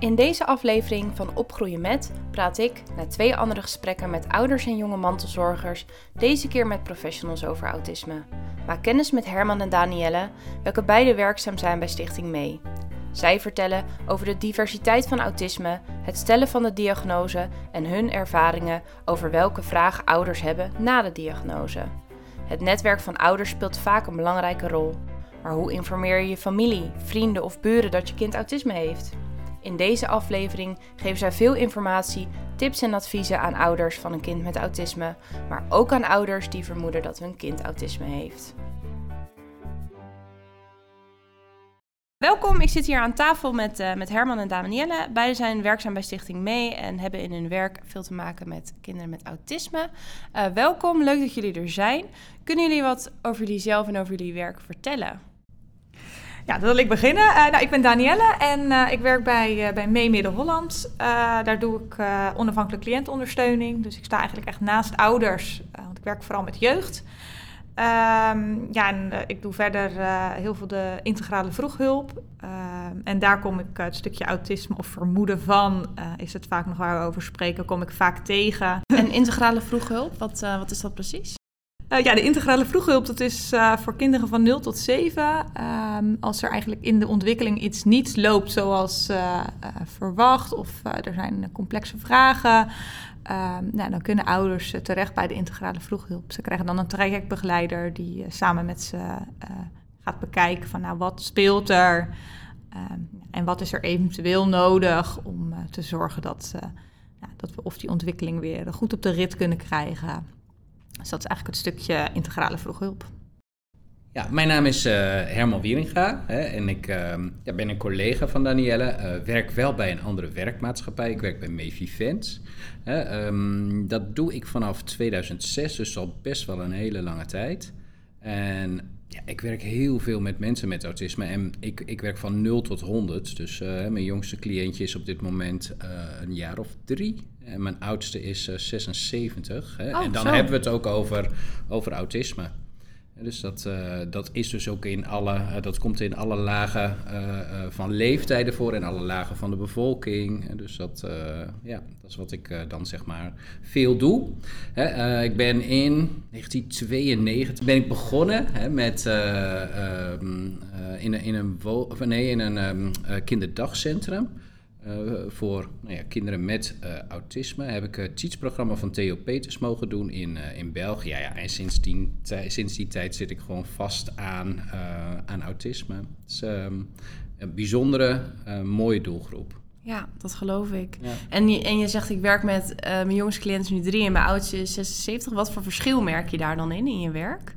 In deze aflevering van Opgroeien met praat ik, na twee andere gesprekken met ouders en jonge mantelzorgers, deze keer met professionals over autisme. Maak kennis met Herman en Danielle, welke beide werkzaam zijn bij Stichting Mee. Zij vertellen over de diversiteit van autisme, het stellen van de diagnose en hun ervaringen over welke vragen ouders hebben na de diagnose. Het netwerk van ouders speelt vaak een belangrijke rol. Maar hoe informeer je je familie, vrienden of buren dat je kind autisme heeft? In deze aflevering geven zij veel informatie, tips en adviezen aan ouders van een kind met autisme, maar ook aan ouders die vermoeden dat hun kind autisme heeft. Welkom, ik zit hier aan tafel met, uh, met Herman en Danielle. Beiden zijn werkzaam bij Stichting Mee en hebben in hun werk veel te maken met kinderen met autisme. Uh, welkom, leuk dat jullie er zijn. Kunnen jullie wat over jullie zelf en over jullie werk vertellen? Ja, dan wil ik beginnen. Uh, nou, ik ben Danielle en uh, ik werk bij, uh, bij Mee Midden-Holland. daar doe ik onafhankelijk cliëntondersteuning. Dus ik sta eigenlijk echt naast ouders, want ik werk vooral met jeugd. Um, ja, en ik doe verder heel veel de integrale vroeghulp. Ehm, en daar kom ik het stukje autisme of vermoeden van, is het vaak nog waar we over spreken, kom ik vaak tegen. En integrale vroeghulp, wat, wat is dat precies? Uh, ja, de integrale vroeghulp, dat is uh, voor kinderen van 0 tot 7. Um, als er eigenlijk in de ontwikkeling iets niet loopt zoals uh, verwacht of er zijn complexe vragen, um, nou, dan kunnen ouders terecht bij de integrale vroeghulp. Ze krijgen dan een trajectbegeleider die samen met ze gaat bekijken van nou, wat speelt er um, en wat is er eventueel nodig om te zorgen dat, nou, dat we of die ontwikkeling weer goed op de rit kunnen krijgen. Dus dat is eigenlijk het stukje integrale vroeghulp. Ja, mijn naam is uh, Herman Wieringa hè, en ik uh, ja, ben een collega van Danielle. Uh, werk wel bij een andere werkmaatschappij. Ik werk bij Mevivent. Um, dat doe ik vanaf 2006, dus al best wel een hele lange tijd. En ja, ik werk heel veel met mensen met autisme en ik, ik werk van 0 tot 100. Dus uh, mijn jongste cliëntje is op dit moment uh, een jaar of drie. En mijn oudste is uh, 76. Hè? Oh, en dan zo. hebben we het ook over, over autisme. Dus dat, uh, dat is dus ook in alle, uh, dat komt in alle lagen uh, van leeftijden voor, in alle lagen van de bevolking. Dus dat, ja, dat is wat ik dan zeg maar veel doe. Hè, ik ben in 1992 ben ik begonnen hè, met um, in, in een, of nee, in een um, kinderdagcentrum. Uh, voor nou ja, kinderen met uh, autisme heb ik het teachprogramma van Theo Peters mogen doen in, uh, in België. Ja, ja, en sinds die, sinds die tijd zit ik gewoon vast aan, aan autisme. Het is um, een bijzondere, mooie doelgroep. Ja, dat geloof ik. Ja. En, je, en je zegt, ik werk met mijn jongste cliënt nu drie en mijn oudste is 76. Wat voor verschil merk je daar dan in, in je werk?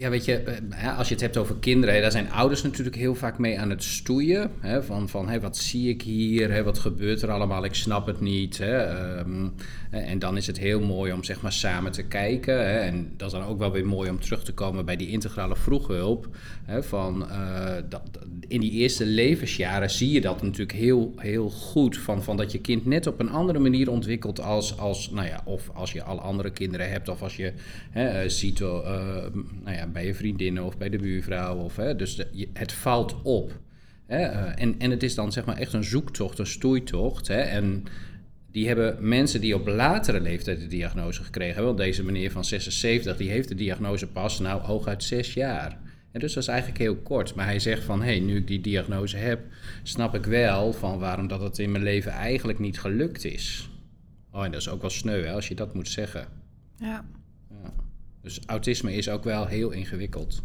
Ja, weet je, eh, als je het hebt over kinderen, daar zijn ouders natuurlijk heel vaak mee aan het stoeien. Hè, van van wat zie ik hier, hè, wat gebeurt er allemaal, ik snap het niet. Hè, um, en dan is het heel mooi om zeg maar samen te kijken. Hè, en dat is dan ook wel weer mooi om terug te komen bij die integrale vroeghulp. Hè, van, uh, dat, in die eerste levensjaren zie je dat natuurlijk heel, heel goed. Van, van dat je kind net op een andere manier ontwikkelt als, als nou ja, of als je alle andere kinderen hebt. Of als je hè, ziet, uh, nou ja, bij je vriendinnen of bij de buurvrouw. Of, hè, dus het valt op. Hè, uh, en, en het is dan zeg maar echt een zoektocht, een stoeitocht. Hè, en die hebben mensen die op latere leeftijd de diagnose gekregen hebben. Want deze meneer van 76, die heeft de diagnose pas nou hooguit zes jaar. En dus dat is eigenlijk heel kort. Maar hij zegt van, hé, hey, nu ik die diagnose heb, snap ik wel van waarom dat het in mijn leven eigenlijk niet gelukt is. Oh, en dat is ook wel sneu, hè, als je dat moet zeggen. Ja. Dus autisme is ook wel heel ingewikkeld.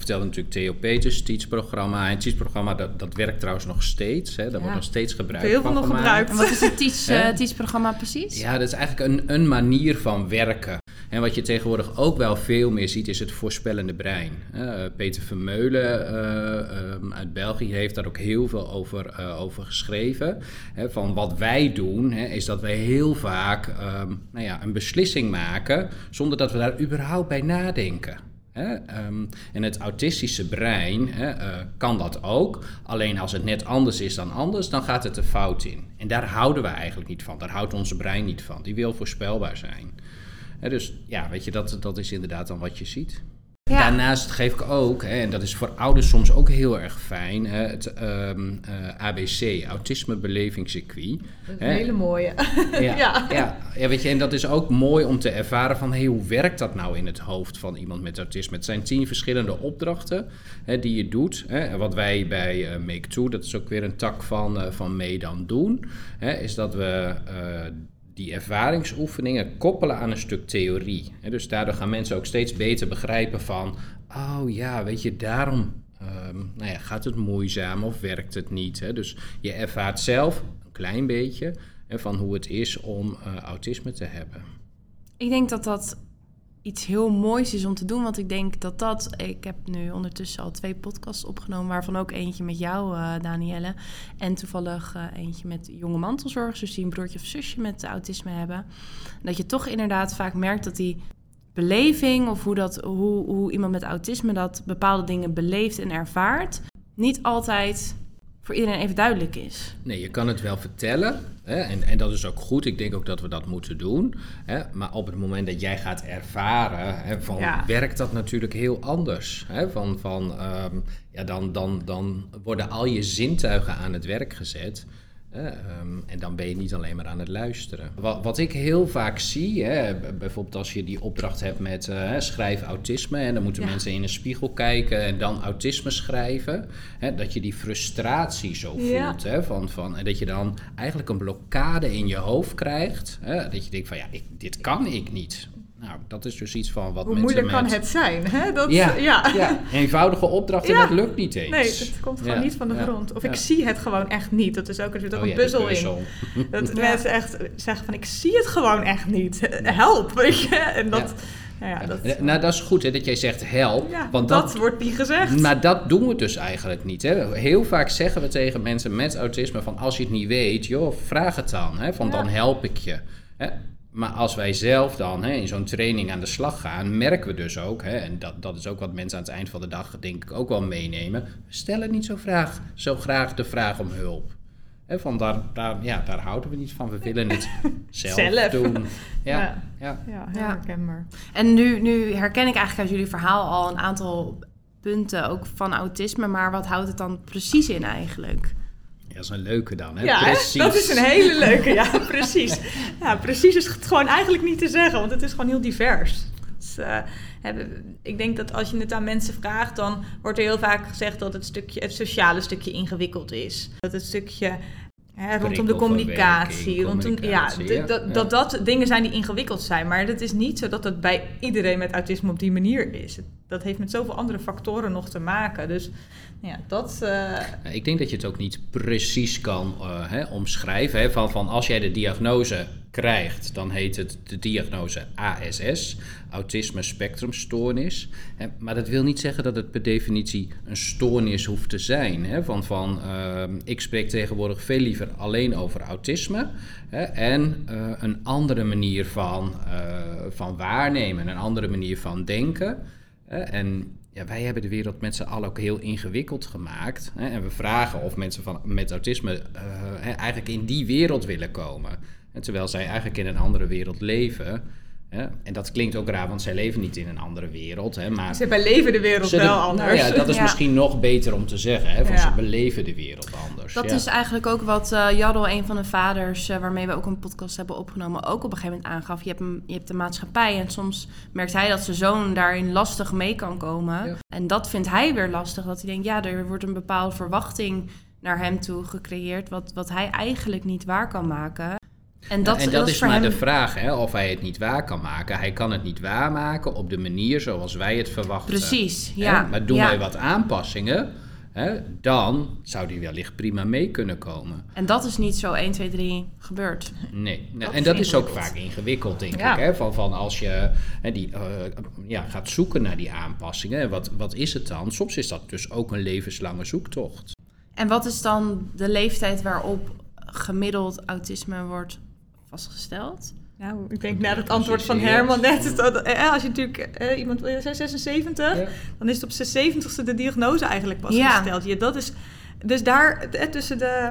Ik vertelde natuurlijk Theo Peters, teachprogramma. En teachprogramma, dat, dat werkt trouwens nog steeds. Hè. Daar ja. wordt nog steeds gebruikt Heel veel nog gebruikt. En wat is het teach, uh, teachprogramma precies? Ja, dat is eigenlijk een, een manier van werken. En wat je tegenwoordig ook wel veel meer ziet, is het voorspellende brein. Uh, Peter Vermeulen uh, um, uit België heeft daar ook heel veel over, uh, over geschreven. He, van wat wij doen, he, is dat wij heel vaak um, nou ja, een beslissing maken zonder dat we daar überhaupt bij nadenken. He, um, en het autistische brein kan dat ook. Alleen als het net anders is dan anders, dan gaat het er fout in. En daar houden we eigenlijk niet van. Daar houdt onze brein niet van. Die wil voorspelbaar zijn. Dus ja, weet je, dat, dat is inderdaad dan wat je ziet. Ja. Daarnaast geef ik ook, hè, en dat is voor ouders soms ook heel erg fijn, hè, het ehm, eh, ABC, Autisme Belevingscircuit. Dat is Hè? een hele mooie. Ja, Ja. ja. Ja, weet je, en dat is ook mooi om te ervaren van hey, hoe werkt dat nou in het hoofd van iemand met autisme? Het zijn tien verschillende opdrachten hè, die je doet. Hè. En wat wij bij eh, Make Two, dat is ook weer een tak van, eh, van Meedan doen, hè, is dat we die ervaringsoefeningen koppelen aan een stuk theorie. Dus daardoor gaan mensen ook steeds beter begrijpen van, oh ja, weet je, daarom ehm, nou ja, gaat het moeizaam of werkt het niet. Dus je ervaart zelf een klein beetje van hoe het is om eh, autisme te hebben. Ik denk dat dat iets heel moois is om te doen. Want ik denk dat dat... Ik heb nu ondertussen al twee podcasts opgenomen... waarvan ook eentje met jou, eh Danielle. En toevallig eh, eentje met jonge mantelzorgers... dus die een broertje of zusje met autisme hebben. Dat je toch inderdaad vaak merkt dat die beleving... of hoe, dat, hoe, hoe iemand met autisme dat bepaalde dingen beleeft en ervaart... niet altijd voor iedereen even duidelijk is. Nee, je kan het wel vertellen. Hè, en, en dat is ook goed. Ik denk ook dat we dat moeten doen. Hè, maar op het moment dat jij gaat ervaren, hè, van, Ja. werkt dat natuurlijk heel anders. Hè, van, van, ehm, ja, dan, dan, dan worden al je zintuigen aan het werk gezet. Ehm, en dan ben je niet alleen maar aan het luisteren. Wat, wat ik heel vaak zie, hè, bijvoorbeeld als je die opdracht hebt met eh, schrijf autisme, en dan moeten Ja. mensen in een spiegel kijken en dan autisme schrijven, hè, dat je die frustratie zo voelt. Ja. Hè, van, van, en dat je dan eigenlijk een blokkade in je hoofd krijgt. Hè, dat je denkt van ja, ik, dit kan ik niet. Nou, dat is dus iets van wat Hoe mensen moeilijk met... kan het zijn? Hè? Dat, Ja, ja. ja. eenvoudige opdrachten, Ja. dat lukt niet eens. Nee, het komt gewoon niet van de grond. Of ik zie het gewoon echt niet. Dat is ook, er zit ook Oh een puzzel, in. Dat mensen echt zeggen van, ik zie het gewoon echt niet. Help, weet je. En dat, nou ja, dat, Nou, dat is goed hè, dat jij zegt help. ja, want dat, dat, wordt niet gezegd. Maar dat doen we dus eigenlijk niet. Hè. Heel vaak zeggen we tegen mensen met autisme van als je het niet weet, joh, vraag het dan. Hè, van dan help ik je. Hè. Maar als wij zelf dan hè, in zo'n training aan de slag gaan, merken we dus ook, hè, en dat, dat is ook wat mensen aan het eind van de dag denk ik ook wel meenemen, we stellen niet zo, vraag, zo graag de vraag om hulp. Hè, van daar, daar, ja, daar houden we niet van. We willen het zelf, Zelf. doen. Ja, Ja. ja. Ja, heel Ja. herkenbaar. En nu, nu herken ik eigenlijk uit jullie verhaal al een aantal punten ook van autisme. Maar wat houdt het dan precies in eigenlijk? Ja, dat is een leuke dan. Hè? Ja? Precies. dat is een hele leuke. Ja, precies. Ja, precies is het gewoon eigenlijk niet te zeggen, want het is gewoon heel divers. Dus, eh, hebben- ik denk dat als je het aan mensen vraagt, dan wordt er heel vaak gezegd dat het, stukje, het sociale stukje ingewikkeld is. Dat het stukje hè, rondom de communicatie, rondom, ja, dat, dat dat dingen zijn die ingewikkeld zijn. Maar het is niet zo dat het bij iedereen met autisme op die manier is. Dat heeft met zoveel andere factoren nog te maken. Dus ja, dat... eh, Ik denk dat je het ook niet precies kan eh, hè, omschrijven. Hè, van, van als jij de diagnose krijgt, dan heet het de diagnose ASS, autisme spectrumstoornis. Hè, maar dat wil niet zeggen dat het per definitie een stoornis hoeft te zijn. Hè, van, van, ehm, ik spreek tegenwoordig veel liever alleen over autisme hè, en eh, een andere manier van, eh, van waarnemen, een andere manier van denken. En wij hebben de wereld met z'n allen ook heel ingewikkeld gemaakt. Hè, en we vragen of mensen van, met autisme eh, eigenlijk in die wereld willen komen. En terwijl zij eigenlijk in een andere wereld leven. Hè. En dat klinkt ook raar, want zij leven niet in een andere wereld. Hè, maar ze beleven de wereld de- wel nou anders. ja, dat is Ja. misschien nog beter om te zeggen. Hè, van Ja. Ze beleven de wereld anders. Dat ja. is eigenlijk ook wat eh Jaddel, een van de vaders eh, waarmee we ook een podcast hebben opgenomen, ook op een gegeven moment aangaf. Je hebt, een, je hebt de maatschappij en soms merkt hij dat zijn zoon daarin lastig mee kan komen. Ja. En dat vindt hij weer lastig, dat hij denkt, ja, er wordt een bepaalde verwachting naar hem toe gecreëerd, wat, wat hij eigenlijk niet waar kan maken. En dat, en dat, is maar hem... de vraag, hè, of hij het niet waar kan maken. Hij kan het niet waarmaken op de manier zoals wij het verwachten. Precies, Hè? ja. Maar doen ja. wij wat aanpassingen, hè, dan zou die wellicht prima mee kunnen komen. En dat is niet zo 1, 2, 3 gebeurd. Nee, Dat en dat is ook vaak ingewikkeld, denk Ja. ik. Hè? Van, van als je hè, die, eh, ja, gaat zoeken naar die aanpassingen, wat, wat is het dan? Soms is dat dus ook een levenslange zoektocht. En wat is dan de leeftijd waarop gemiddeld autisme wordt vastgesteld? Nou, ik denk na het antwoord van Herman net, is dat, eh, als je natuurlijk eh, iemand, eh, zei 76, Ja. dan is het op zijn 70ste de diagnose eigenlijk pas Ja. gesteld. Ja, dat is, dus daar, eh, tussen de,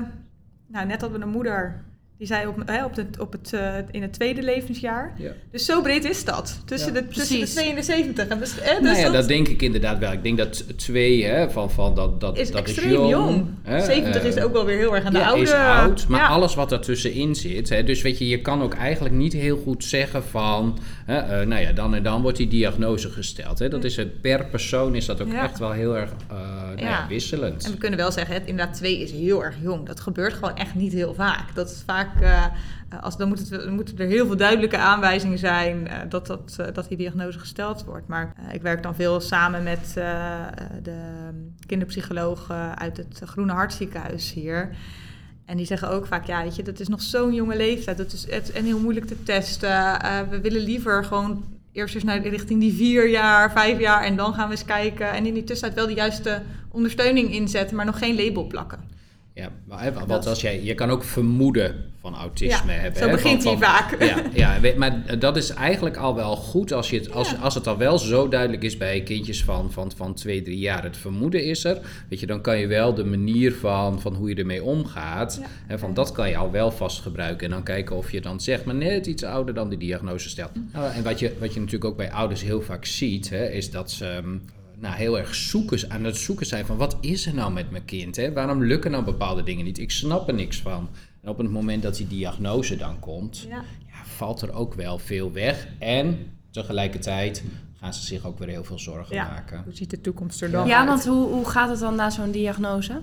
nou net hadden we een moeder Die zei op, hè, op, het, op het, uh, in het tweede levensjaar. Ja. Dus zo breed is dat. Tussen, Ja. de, tussen de. 2 en de 70. En dus, hè, dus nou ja, dat, dat denk ik inderdaad wel. Ik denk dat twee, hè, van, van dat, dat, is dat extreem is jong. jong. hè, 70 is eh, ook wel weer heel erg aan de ja, oude... is oud, maar ja. alles wat ertussenin zit. Hè, dus weet je, je kan ook eigenlijk niet heel goed zeggen van... Hè, eh, nou ja, dan en dan wordt die diagnose gesteld. Hè. Dat is het, per persoon is dat ook Ja. echt wel heel erg eh, nou wisselend. En we kunnen wel zeggen, het, inderdaad, 2 is heel erg jong. Dat gebeurt gewoon echt niet heel vaak. Dat is vaak, eh, als, dan, moet het, moeten er heel veel duidelijke aanwijzingen zijn eh, dat, dat, eh, dat die diagnose gesteld wordt. Maar ik werk dan veel samen met de kinderpsycholoog uit het Groene Hartziekenhuis hier. En die zeggen ook vaak, ja, weet je, dat is nog zo'n jonge leeftijd. Dat is het, en heel moeilijk te testen. We willen liever gewoon eerst eens naar richting die vier jaar, vijf jaar en dan gaan we eens kijken. En in die tussentijd wel de juiste ondersteuning inzetten, maar nog geen label plakken. Ja, maar Dat- als jij, je kan ook vermoeden van autisme Ja, hebben. zo hè, begint van- hij van- vaak. Ja, ja, maar dat is eigenlijk al wel goed als, je het, als, Ja. als het al wel zo duidelijk is bij kindjes van, van, van twee, drie jaar. Het vermoeden is er. Weet je, dan kan je wel de manier van, van hoe je ermee omgaat. Hè, van dat kan je al wel vast gebruiken. En dan kijken of je dan zegt, maar net iets ouder dan die diagnose stelt. Nou, en wat je, wat je natuurlijk ook bij ouders heel vaak ziet, hè, is dat ze. ehm, nou, heel erg zoeken, aan het zoeken zijn van wat is er nou met mijn kind? Hè? Waarom lukken nou bepaalde dingen niet? Ik snap er niks van. En op het moment dat die diagnose dan komt, Ja. ja, valt er ook wel veel weg. En tegelijkertijd gaan ze zich ook weer heel veel zorgen Ja. maken. Hoe ziet de toekomst er dan Ja, uit? want hoe, hoe gaat het dan na zo'n diagnose?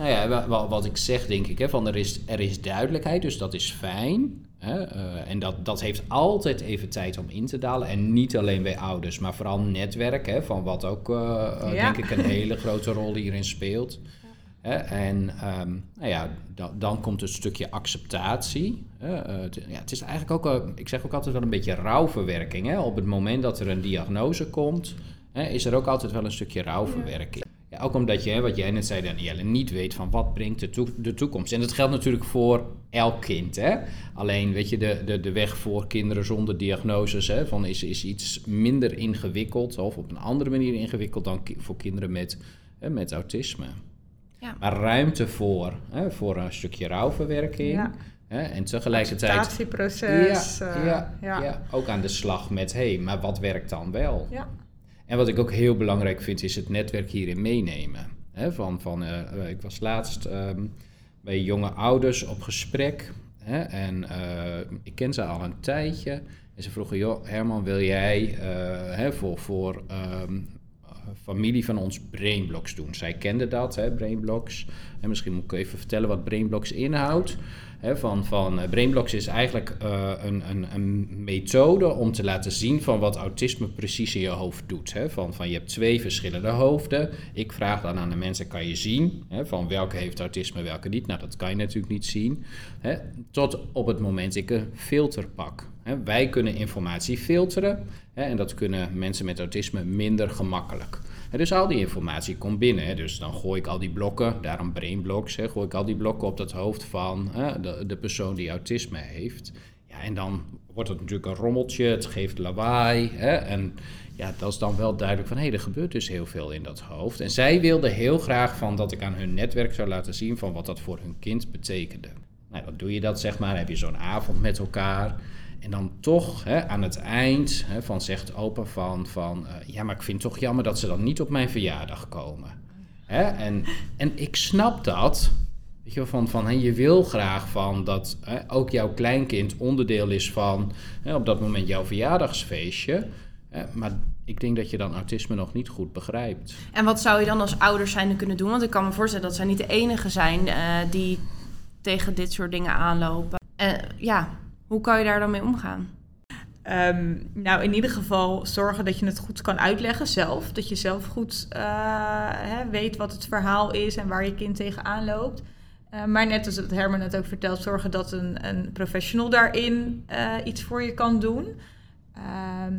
Nou ja, wa- wa- wat ik zeg denk ik, hè, van er is, er is duidelijkheid, dus dat is fijn. Hè, eh, en dat, dat heeft altijd even tijd om in te dalen. En niet alleen bij ouders, maar vooral netwerk, hè, van wat ook eh, eh, Ja. denk ik een hele grote rol hierin speelt. Hè, en ehm, nou ja, dan, dan komt het stukje acceptatie. ja, het is eigenlijk ook, ik zeg ook altijd wel een beetje rouwverwerking. Hè. Op het moment dat er een diagnose komt, hè, is er ook altijd wel een stukje rouwverwerking. Ja, ook omdat je, wat jij net zei Danielle, niet weet van wat brengt de, toe- de toekomst. En dat geldt natuurlijk voor elk kind. Hè? Alleen, weet je, de, de, de weg voor kinderen zonder diagnoses hè, van is, is iets minder ingewikkeld of op een andere manier ingewikkeld dan ki- voor kinderen met, hè, met autisme. Ja. Maar ruimte voor, hè, voor een stukje rouwverwerking. Ja. Hè, en tegelijkertijd Acceptatieproces. ja, eh, ja, ja. ja, ook aan de slag met, hé, hey, maar wat werkt dan wel? Ja. En wat ik ook heel belangrijk vind, is het netwerk hierin meenemen. Van, van, eh, eh, ik was laatst ehm, bij jonge ouders op gesprek. En eh, ik ken ze al een tijdje. En ze vroegen, joh, Herman, wil jij voor, voor ehm, eh, familie van ons Brainblocks doen? Zij kenden dat, hè, Brainblocks. En misschien moet ik even vertellen wat Brainblocks inhoudt. Hè, van, van eh, Brainblocks is eigenlijk eh, een, een, een methode om te laten zien van wat autisme precies in je hoofd doet. Van, van je hebt twee verschillende hoofden. Ik vraag dan aan de mensen, kan je zien hè, van welke heeft autisme, welke niet? Nou, dat kan je natuurlijk niet zien. Tot op het moment ik een filter pak. Wij kunnen informatie filteren en dat kunnen mensen met autisme minder gemakkelijk. Dus al die informatie komt binnen. Dus dan gooi ik al die blokken, daarom hè, gooi ik al die blokken op dat hoofd van de, persoon die autisme heeft. Ja, en dan wordt het natuurlijk een rommeltje, het geeft lawaai. En ja, dat is dan wel duidelijk van, hé, hey, er gebeurt dus heel veel in dat hoofd. En zij wilden heel graag van dat ik aan hun netwerk zou laten zien van wat dat voor hun kind betekende. Nou, dan doe je dat, zeg maar, heb je zo'n avond met elkaar. En dan toch hè, aan het eind hè, van zegt opa van, van eh, ja, maar ik vind het toch jammer dat ze dan niet op mijn verjaardag komen. Hè? En, en ik snap dat. Weet je, van, van hè, je wil graag van dat hè, ook jouw kleinkind onderdeel is van hè, op dat moment jouw verjaardagsfeestje. Hè, maar ik denk dat je dan autisme nog niet goed begrijpt. En wat zou je dan als ouders zijn kunnen doen? Want ik kan me voorstellen dat zij niet de enige zijn eh, die tegen dit soort dingen aanlopen. En ja, hoe kan je daar dan mee omgaan? Ehm, nou, in ieder geval zorgen dat je het goed kan uitleggen zelf. Dat je zelf goed eh, hè, weet wat het verhaal is en waar je kind tegenaan loopt. Eh, maar net als het Herman net ook vertelt, zorgen dat een, een professional daarin eh, iets voor je kan doen. Ehm,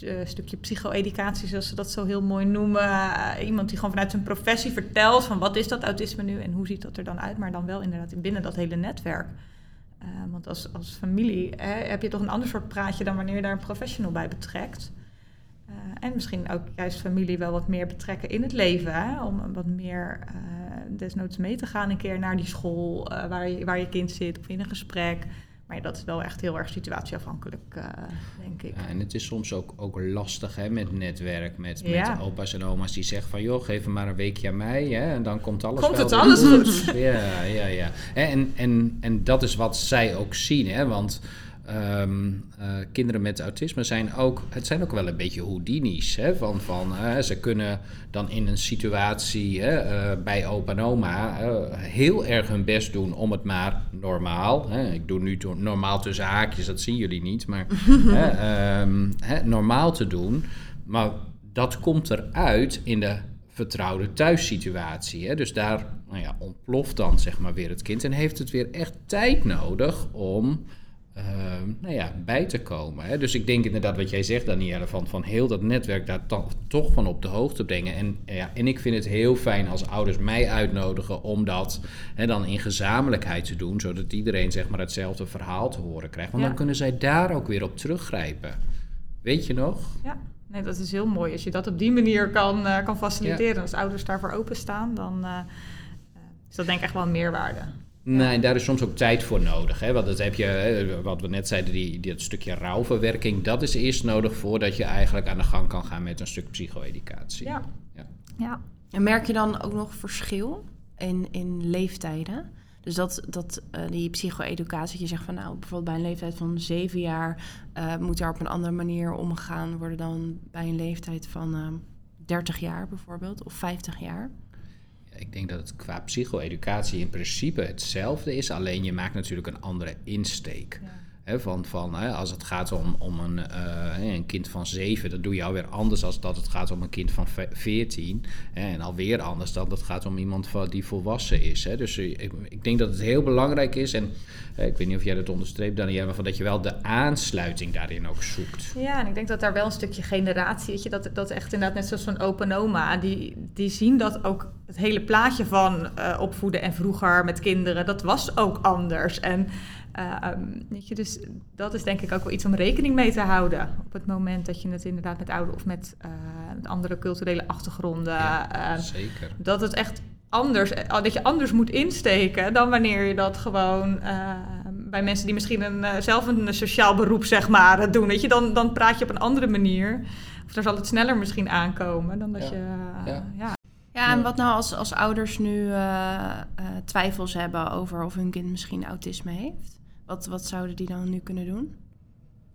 een stukje psycho-educatie, zoals ze dat zo heel mooi noemen. Iemand die gewoon vanuit zijn professie vertelt van wat is dat autisme nu en hoe ziet dat er dan uit. Maar dan wel inderdaad binnen dat hele netwerk. Eh, want als, als familie hè, heb je toch een ander soort praatje dan wanneer je daar een professional bij betrekt. Eh, en misschien ook juist familie wel wat meer betrekken in het leven. Hè, om wat meer eh, desnoods mee te gaan een keer naar die school waar, je, waar je kind zit of in een gesprek. Maar ja, dat is wel echt heel erg situatieafhankelijk, uh, denk ik. Ja, en het is soms ook, ook lastig hè, met netwerk, met, ja. met opa's en oma's die zeggen van... joh, geef hem maar een weekje aan mij hè, en dan komt alles komt wel het alles goed. Ja, ja, ja. En, en, en dat is wat zij ook zien, hè, want... Um, uh, kinderen met autisme zijn ook, het zijn ook wel een beetje Houdini's. Hè? Van, van, uh, ze kunnen dan in een situatie hè, uh, bij opa en oma heel erg hun best doen om het maar normaal. Hè? Ik doe nu normaal tussen haakjes, dat zien jullie niet, maar um, normaal te doen. Maar dat komt eruit in de vertrouwde thuissituatie. Hè? Dus daar nou ja, ontploft dan zeg maar weer het kind en heeft het weer echt tijd nodig om Ehm, nou ja, bij te komen. Hè? Dus ik denk inderdaad wat jij zegt, Danielle, van, van heel dat netwerk daar toch van op de hoogte brengen. En, ja, en ik vind het heel fijn als ouders mij uitnodigen om dat hè, dan in gezamenlijkheid te doen, zodat iedereen zeg maar hetzelfde verhaal te horen krijgt. Want dan kunnen zij daar ook weer op teruggrijpen. Weet je nog? Ja. Nee, dat is heel mooi. Als je dat op die manier kan, uh, kan faciliteren, als ouders daarvoor openstaan, dan uh, is dat denk ik echt wel een meerwaarde. Nee, en daar is soms ook tijd voor nodig. Hè? Want dat heb je, wat we net zeiden, die, dat stukje rouwverwerking, dat is eerst nodig voordat je eigenlijk aan de gang kan gaan met een stuk psycho-educatie. Ja. ja. ja. En merk je dan ook nog verschil in, in leeftijden? Dus dat, dat uh, die psycho-educatie, je zegt van nou, bijvoorbeeld bij een leeftijd van zeven jaar uh, moet er op een andere manier omgegaan worden dan bij een leeftijd van uh, 30 jaar bijvoorbeeld, of 50 jaar ik denk dat het qua psycho-educatie in principe hetzelfde is, alleen je maakt natuurlijk een andere insteek. Van, van, als het gaat om, om een, uh, een kind van zeven, dat doe je alweer anders dan dat het gaat om een kind van veertien. En alweer anders dan dat het gaat om iemand van, die volwassen is. Dus ik, ik, denk dat het heel belangrijk is. En ik weet niet of jij dat onderstreept, Daniel, maar van dat je wel de aansluiting daarin ook zoekt. Ja, en ik denk dat daar wel een stukje generatie, weet je, dat, dat echt inderdaad net zoals zo'n open oma, die, die zien dat ook het hele plaatje van uh, opvoeden en vroeger met kinderen, dat was ook anders. En uh, weet je, dus dat is denk ik ook wel iets om rekening mee te houden op het moment dat je het inderdaad met ouder of met uh, andere culturele achtergronden. Ja, zeker. Dat het echt anders, dat je anders moet insteken dan wanneer je dat gewoon uh, bij mensen die misschien een, uh, zelf een sociaal beroep zeg maar doen. Weet je, dan, dan praat je op een andere manier. Of dan zal het sneller misschien aankomen dan dat ja. je. Ja. ja. Ja, en wat nou als, als ouders nu uh, twijfels hebben over of hun kind misschien autisme heeft? Wat, wat zouden die dan nu kunnen doen?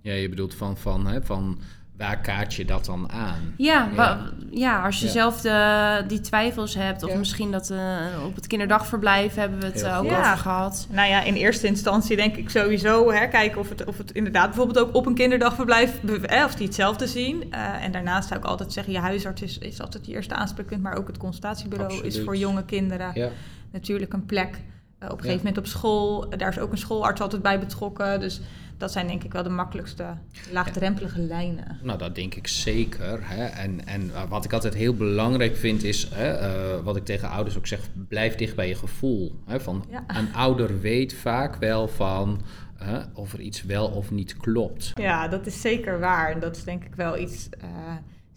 Ja, je bedoelt van, van, hè, van waar kaart je dat dan aan? Ja, ja. ja als je zelf de, die twijfels hebt, of misschien dat uh, op het kinderdagverblijf hebben we het uh, ook over gehad. Nou ja, in eerste instantie denk ik sowieso hè, kijken of het, of het inderdaad bijvoorbeeld ook op een kinderdagverblijf, eh, of die hetzelfde zien. en daarnaast zou ik altijd zeggen, je huisarts is, is altijd je eerste aanspreekpunt, maar ook het consultatiebureau Absoluut. is voor jonge kinderen natuurlijk een plek. Op een gegeven moment op school, daar is ook een schoolarts altijd bij betrokken, dus dat zijn denk ik wel de makkelijkste laagdrempelige ja. lijnen. Nou, dat denk ik zeker. Hè. En, en wat ik altijd heel belangrijk vind is, hè, uh, wat ik tegen ouders ook zeg, blijf dicht bij je gevoel. Hè. Van, ja. Een ouder weet vaak wel van uh, of er iets wel of niet klopt. Ja, dat is zeker waar. En dat is denk ik wel iets... Uh,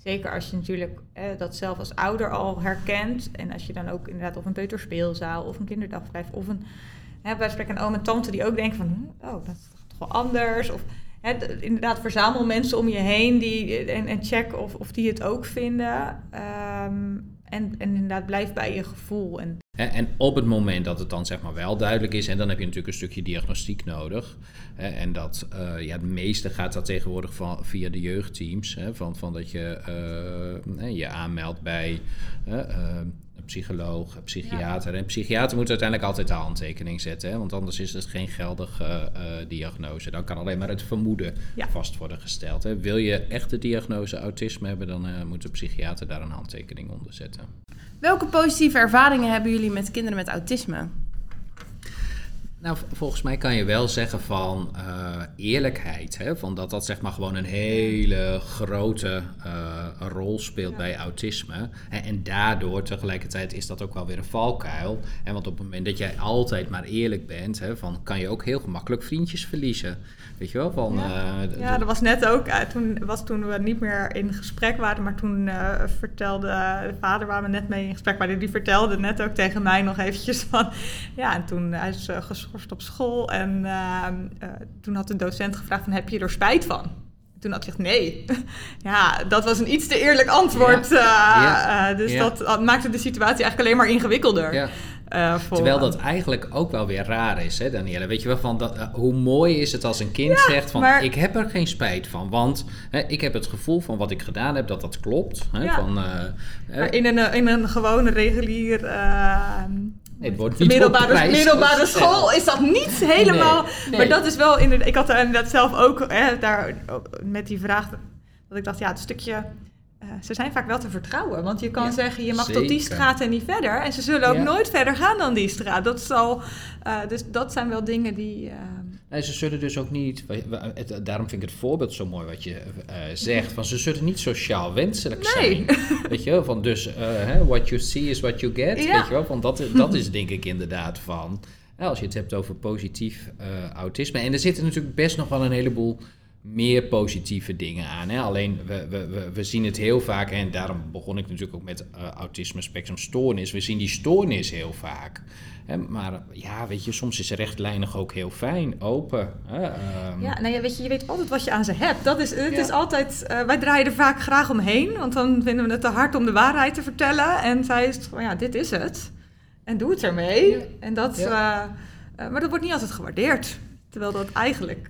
Zeker als je natuurlijk eh, dat zelf als ouder al herkent. En als je dan ook inderdaad op een peuterspeelzaal of een kinderdagverblijf of een hè, bij spreken een oom en tante die ook denken van, oh, dat is toch wel anders. Of hè, inderdaad, verzamel mensen om je heen die, en, en check of, of die het ook vinden. Um, en, en inderdaad, blijf bij je gevoel. En, en op het moment dat het dan zeg maar wel duidelijk is, en dan heb je natuurlijk een stukje diagnostiek nodig. En dat, uh, ja, het meeste gaat dat tegenwoordig van, via de jeugdteams. Van, van dat je uh, je aanmeldt bij uh, psycholoog, een psychiater. Ja. En psychiater moet uiteindelijk altijd de handtekening zetten, hè? want anders is het geen geldige uh, diagnose. Dan kan alleen maar het vermoeden ja. vast worden gesteld. Hè? Wil je echt de diagnose autisme hebben, dan uh, moet de psychiater daar een handtekening onder zetten. Welke positieve ervaringen hebben jullie met kinderen met autisme? Nou, volgens mij kan je wel zeggen van uh, eerlijkheid. Hè? Van dat dat zeg maar gewoon een hele grote uh, rol speelt bij autisme. En, en, daardoor tegelijkertijd is dat ook wel weer een valkuil. En want op het moment dat jij altijd maar eerlijk bent, hè, van, kan je ook heel gemakkelijk vriendjes verliezen. Weet je wel? Van, ja. Uh, ja, dat was net ook. toen was toen we niet meer in gesprek waren, maar toen vertelde de vader waar we net mee in gesprek waren, die vertelde net ook tegen mij nog eventjes van. Ja, en toen hij is geschorst op school en ehm, toen had de docent gevraagd van heb je er spijt van? Toen had hij gezegd nee. ja, dat was een iets te eerlijk antwoord. Ja. Uh, dus dat, maakte de situatie eigenlijk alleen maar ingewikkelder. Uh, Terwijl dat eigenlijk ook wel weer raar is, hè, Danielle? Weet je wel, van dat, uh, hoe mooi is het als een kind zegt van... Maar... ik heb er geen spijt van, want hè, ik heb het gevoel van wat ik gedaan heb, dat dat klopt. Hè, van, in, een, in een gewone regulier Nee, het wordt niet middelbare, middelbare school is dat niet helemaal. Maar dat is wel inderdaad. Ik had er inderdaad zelf ook hè, daar met die vraag. Dat ik dacht, ja, het stukje. Uh, ze zijn vaak wel te vertrouwen. Want je kan zeggen, je mag tot die straat en niet verder. En ze zullen ook nooit verder gaan dan die straat. Dat zal, uh, dus dat zijn wel dingen die. Uh, Nee, ze zullen dus ook niet, daarom vind ik het voorbeeld zo mooi wat je uh, zegt, van ze zullen niet sociaal wenselijk nee. zijn. Weet je wel, van dus uh, what you see is what you get, ja. weet je wel, van dat, dat is denk ik inderdaad van, als je het hebt over positief uh, autisme. En er zitten natuurlijk best nog wel een heleboel meer positieve dingen aan. Hè? Alleen we, we, we, zien het heel vaak, en daarom begon ik natuurlijk ook met uh, autisme spectrum stoornis. We zien die stoornis heel vaak. Maar ja, weet je, soms is rechtlijnig ook heel fijn, open. Um... Ja, nou ja, weet je, je weet altijd wat je aan ze hebt. Dat is, het ja. is altijd, uh, wij draaien er vaak graag omheen, want dan vinden we het te hard om de waarheid te vertellen. En zij is van, ja, dit is het. En doe het ermee. Ja. En dat, ja. uh, maar dat wordt niet altijd gewaardeerd. Terwijl dat eigenlijk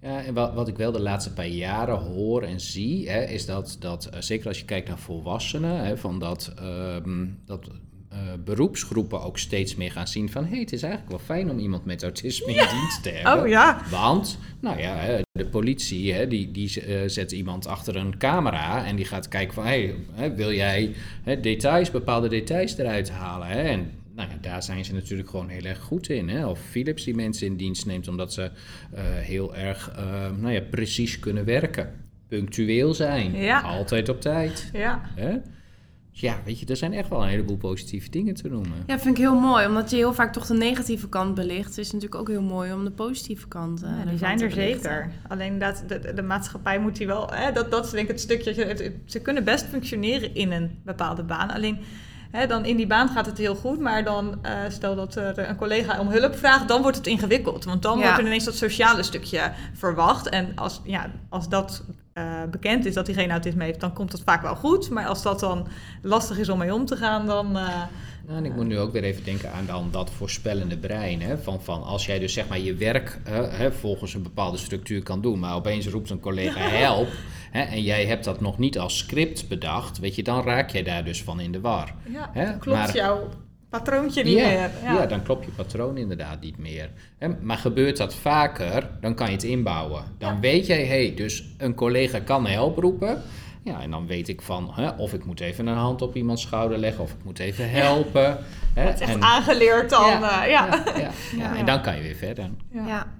ja, en wat, wat ik wel de laatste paar jaren hoor en zie, hè, is dat, dat zeker als je kijkt naar volwassenen, hè, van dat, uh, dat uh, beroepsgroepen ook steeds meer gaan zien van... hé, hey, het is eigenlijk wel fijn om iemand met autisme ja. in dienst te hebben. Oh ja. Want, nou ja, de politie, hè, die, die uh, zet iemand achter een camera... en die gaat kijken van, hé, hey, wil jij hè, details, bepaalde details eruit halen? Hè? En nou ja, daar zijn ze natuurlijk gewoon heel erg goed in. Hè? Of Philips die mensen in dienst neemt omdat ze uh, heel erg nou ja, precies kunnen werken. Punctueel zijn. Ja. Altijd op tijd. Ja. Hè? Dus ja, weet je, er zijn echt wel een heleboel positieve dingen te noemen. Ja, vind ik heel mooi. Omdat je heel vaak toch de negatieve kant belicht. Het is natuurlijk ook heel mooi om de positieve kant uh, ja, Die zijn er zeker. Alleen dat de, de, maatschappij moet die wel... Hè, dat, dat is denk ik het stukje... Ze kunnen best functioneren in een bepaalde baan. Alleen Hè, dan in die baan gaat het heel goed, maar dan uh, stel dat er een collega om hulp vraagt, dan wordt het ingewikkeld. Want dan ja. wordt er ineens dat sociale stukje verwacht. En als, ja, als dat uh, bekend is dat diegene autisme heeft, dan komt het vaak wel goed. Maar als dat dan lastig is om mee om te gaan, dan. Uh, nou, en ik moet nu ook weer even denken aan dan dat voorspellende brein. Hè? Van, van als jij dus zeg maar je werk hè, volgens een bepaalde structuur kan doen, maar opeens roept een collega help. Hè, en jij hebt dat nog niet als script bedacht, weet je, dan raak jij daar dus van in de war. Ja, hè? klopt maar, jouw patroontje niet ja, meer. Ja. ja. dan klopt je patroon inderdaad niet meer. Hè? Maar gebeurt dat vaker, dan kan je het inbouwen. Dan ja. weet jij, hé, hey, dus een collega kan help roepen. Ja, en dan weet ik van, hè, of ik moet even een hand op iemands schouder leggen, of ik moet even helpen. Hè? Dat is echt en, aangeleerd dan. Ja, uh, ja. ja, En dan kan je weer verder. ja.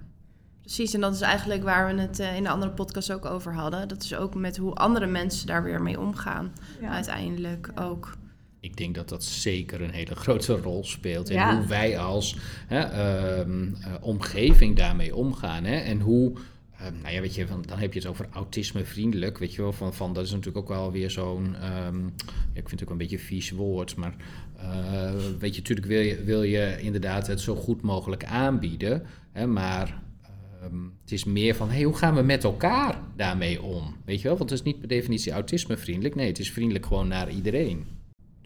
Precies, en dat is eigenlijk waar we het uh, in de andere podcast ook over hadden. Dat is ook met hoe andere mensen daar weer mee omgaan, ja. uiteindelijk ook. Ik denk dat dat zeker een hele grote rol speelt. En ja. hoe wij als hè, um, uh, omgeving daarmee omgaan. Hè? En hoe, um, nou ja, weet je, van, dan heb je het over autismevriendelijk. Weet je wel, van, van dat is natuurlijk ook wel weer zo'n, um, ja, ik vind het ook een beetje een vies woord. Maar uh, weet je, natuurlijk wil je, wil je inderdaad het zo goed mogelijk aanbieden. Hè, maar Um, het is meer van, hey, hoe gaan we met elkaar daarmee om? Weet je wel, want het is niet per definitie autismevriendelijk. Nee, het is vriendelijk gewoon naar iedereen.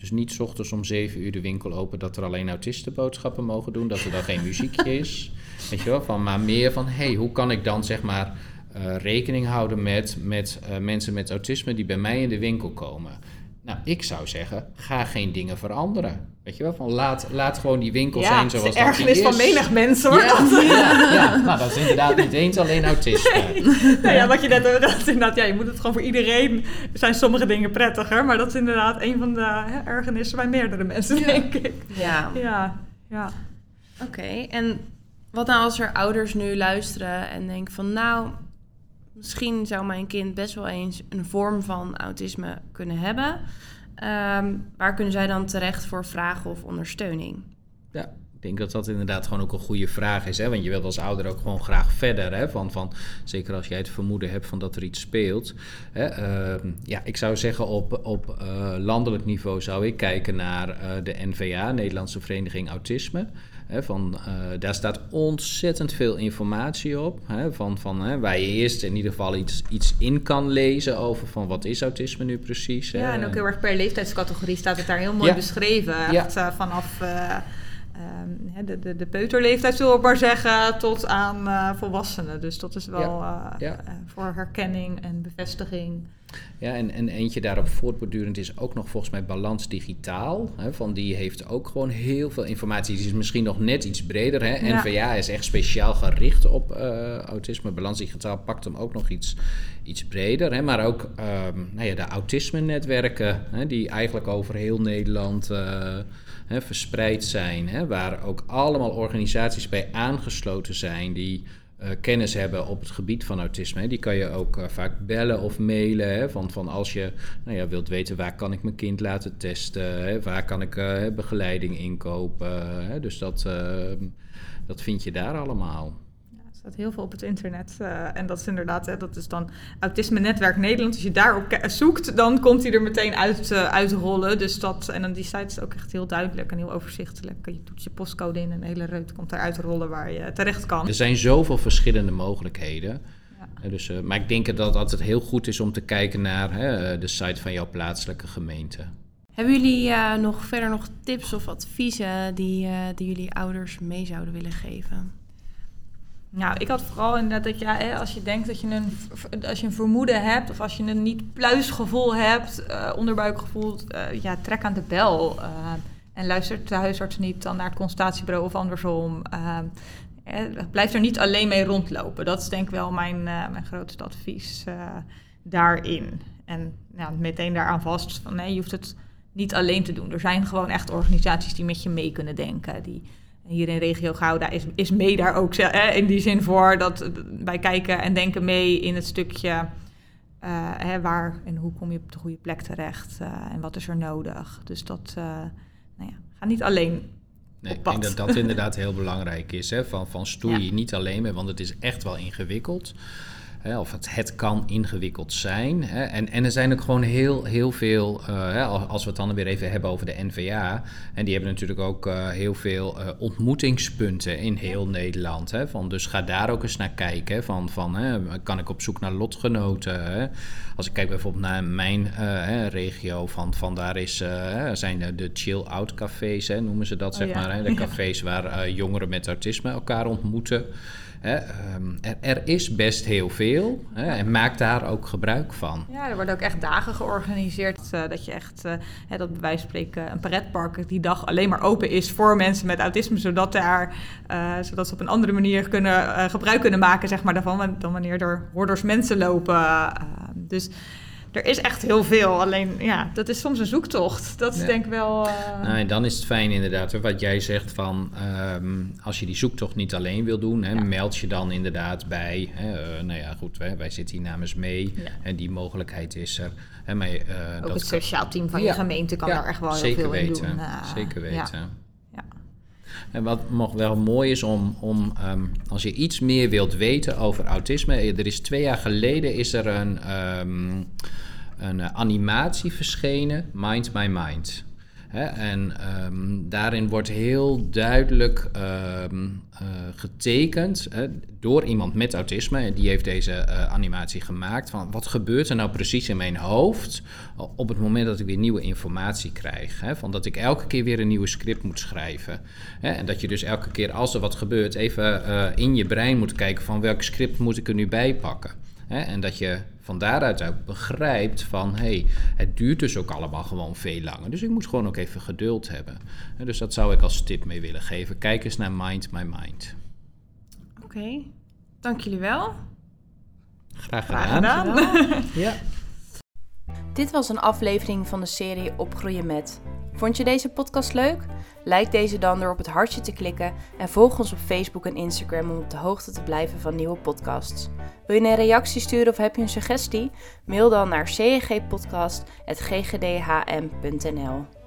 Dus niet s ochtends om zeven uur de winkel open dat er alleen autisten boodschappen mogen doen, dat er dan geen muziekje is. Weet je wel, van, maar meer van, hey, hoe kan ik dan zeg maar uh, rekening houden met, met uh, mensen met autisme die bij mij in de winkel komen? Nou, ik zou zeggen, ga geen dingen veranderen. Weet je wel, van laat, laat gewoon die winkel ja, zijn zoals dat die is. van menig mens hoor. Ja, ja, ja, nou dat is inderdaad niet eens alleen autisme. Nee. Nou ja, wat je net dat is inderdaad, ja, je moet het gewoon voor iedereen, zijn sommige dingen prettiger, maar dat is inderdaad een van de hè, ergernissen bij meerdere mensen, denk ik. Ja. Ja, ja. Oké, okay, en Wat nou als er ouders nu luisteren en denken van nou, misschien zou mijn kind best wel eens een vorm van autisme kunnen hebben. Ehm, waar kunnen zij dan terecht voor vragen of ondersteuning? Ja, ik denk dat dat inderdaad gewoon ook een goede vraag is. Hè? Want je wilt als ouder ook gewoon graag verder. Hè? Van, van, zeker als jij het vermoeden hebt van dat er iets speelt. Hè? Ehm, ja, ik zou zeggen op, op uh, landelijk niveau zou ik kijken naar uh, de NVA, Nederlandse Vereniging Autisme. He, van, uh, daar staat ontzettend veel informatie op. He, van, van, he, waar je eerst in ieder geval iets, iets in kan lezen over van wat is autisme nu precies. Ja, en ook heel erg per leeftijdscategorie staat het daar heel mooi ja. beschreven. Echt ja. uh, vanaf uh, um, de, de, de peuterleeftijd, zullen we maar zeggen, tot aan uh, volwassenen. Dus dat is wel ja. Ja. voor herkenning en bevestiging. Ja, en, en eentje daarop voortbordurend is ook nog volgens mij Balans Digitaal. Hè, van die heeft ook gewoon heel veel informatie. Die is misschien nog net iets breder. Hè. Ja. NVA is echt speciaal gericht op uh, autisme. Balans Digitaal pakt hem ook nog iets, iets breder. Hè. Maar ook um, nou ja, de autisme-netwerken, hè, die eigenlijk over heel Nederland uh, hè, verspreid zijn. Hè, waar ook allemaal organisaties bij aangesloten zijn die uh, kennis hebben op het gebied van autisme. Hè. Die kan je ook uh, vaak bellen of mailen. Hè, van, van als je nou ja, wilt weten waar kan ik mijn kind laten testen, hè, waar kan ik uh, begeleiding inkopen. Dus dat, ehm, dat vind je daar allemaal staat heel veel op het internet. Uh, en dat is inderdaad, hè, dat is dan Autisme Netwerk Nederland. Als je daarop zoekt, dan komt hij er meteen uit, uh, uitrollen. Dus dat, en dan die site is ook echt heel duidelijk en heel overzichtelijk. Je doet je postcode in en een hele reut komt eruit rollen waar je terecht kan. Er zijn zoveel verschillende mogelijkheden. Ja. Dus, uh, maar ik denk dat, dat het heel goed is om te kijken naar hè, de site van jouw plaatselijke gemeente. Hebben jullie uh, nog verder nog tips of adviezen die, uh, die jullie ouders mee zouden willen geven? Nou, ik had vooral inderdaad dat ja, hè, als je denkt dat je een, als je een vermoeden hebt of als je een niet pluisgevoel hebt, uh, onderbuikgevoel, uh, ja, trek aan de bel. Uh, en luister de huisarts niet dan naar het consultatiebureau of andersom. blijf er niet alleen mee rondlopen. Dat is denk ik wel mijn, mijn grootste advies daarin. En nou, meteen daaraan vast van nee, je hoeft het niet alleen te doen. Er zijn gewoon echt organisaties die met je mee kunnen denken. Die, hier in regio Gouda is, is mee daar ook hè, in die zin voor dat wij kijken en denken mee in het stukje uh, hè, waar en hoe kom je op de goede plek terecht uh, en wat is er nodig. Dus dat, uh, nou ja, ga niet alleen. Nee, ik denk dat dat inderdaad heel belangrijk is. Hè? Van, van stoei ja. niet alleen mee, want het is echt wel ingewikkeld. Hè, of het, het kan ingewikkeld zijn. Hè. En, en er zijn ook gewoon heel, heel veel, uh, hè, als we het dan weer even hebben over de NVA. En die hebben natuurlijk ook uh, heel veel uh, ontmoetingspunten in heel Nederland. Hè, van, dus ga daar ook eens naar kijken. Van, van, hè, kan ik op zoek naar lotgenoten? Hè? Als ik kijk bijvoorbeeld naar mijn regio, van, van daar is, zijn de, de chill-out cafés, hè, noemen ze dat, oh, zeg ja. maar. Hè, de cafés waar jongeren met autisme elkaar ontmoeten. Hè, um, er, is best heel veel hè, en maak daar ook gebruik van. Ja, er worden ook echt dagen georganiseerd. Uh, dat je echt, uh, hè, dat bij wijze van spreken een pretpark die dag alleen maar open is voor mensen met autisme. Zodat, daar, uh, zodat ze op een andere manier kunnen, gebruik kunnen maken zeg maar, daarvan dan wanneer er horders mensen lopen. dus er is echt heel veel. Alleen ja, dat is soms een zoektocht. Dat is ja. denk ik wel. Uh... Nou, en dan is het fijn inderdaad, wat jij zegt van um, als je die zoektocht niet alleen wil doen, hè, ja. meld je dan inderdaad bij. Hè, uh, nou ja, goed, wij, wij zitten hier namens mee. Ja. En die mogelijkheid is er. Hè, maar, uh, Ook dat het sociaal team van je gemeente kan daar echt wel heel veel weten, in doen. Zeker weten. En wat nog wel mooi is om, om um, als je iets meer wilt weten over autisme. Er is twee jaar geleden is er een, um, een animatie verschenen, Mind My Mind. Hè, en um, daarin wordt heel duidelijk um, uh, getekend door iemand met autisme. Die heeft deze uh, animatie gemaakt. Van wat gebeurt er nou precies in mijn hoofd op het moment dat ik weer nieuwe informatie krijg? Hè, van dat ik elke keer weer een nieuwe script moet schrijven. En dat je dus elke keer als er wat gebeurt even in je brein moet kijken van welk script moet ik er nu bij pakken. Hè, en dat je van daaruit ook begrijpt van hé, hey, het duurt dus ook allemaal gewoon veel langer. Dus ik moet gewoon ook even geduld hebben. En dus dat zou ik als tip mee willen geven. Kijk eens naar Mind My Mind. Oké, okay. dank jullie wel. Graag gedaan. Graag gedaan. ja. Dit was een aflevering van de serie Opgroeien met. Vond je deze podcast leuk? Like deze dan door op het hartje te klikken en volg ons op Facebook en Instagram om op de hoogte te blijven van nieuwe podcasts. Wil je een reactie sturen of heb je een suggestie? Mail dan naar cggpodcast.ggdhm.nl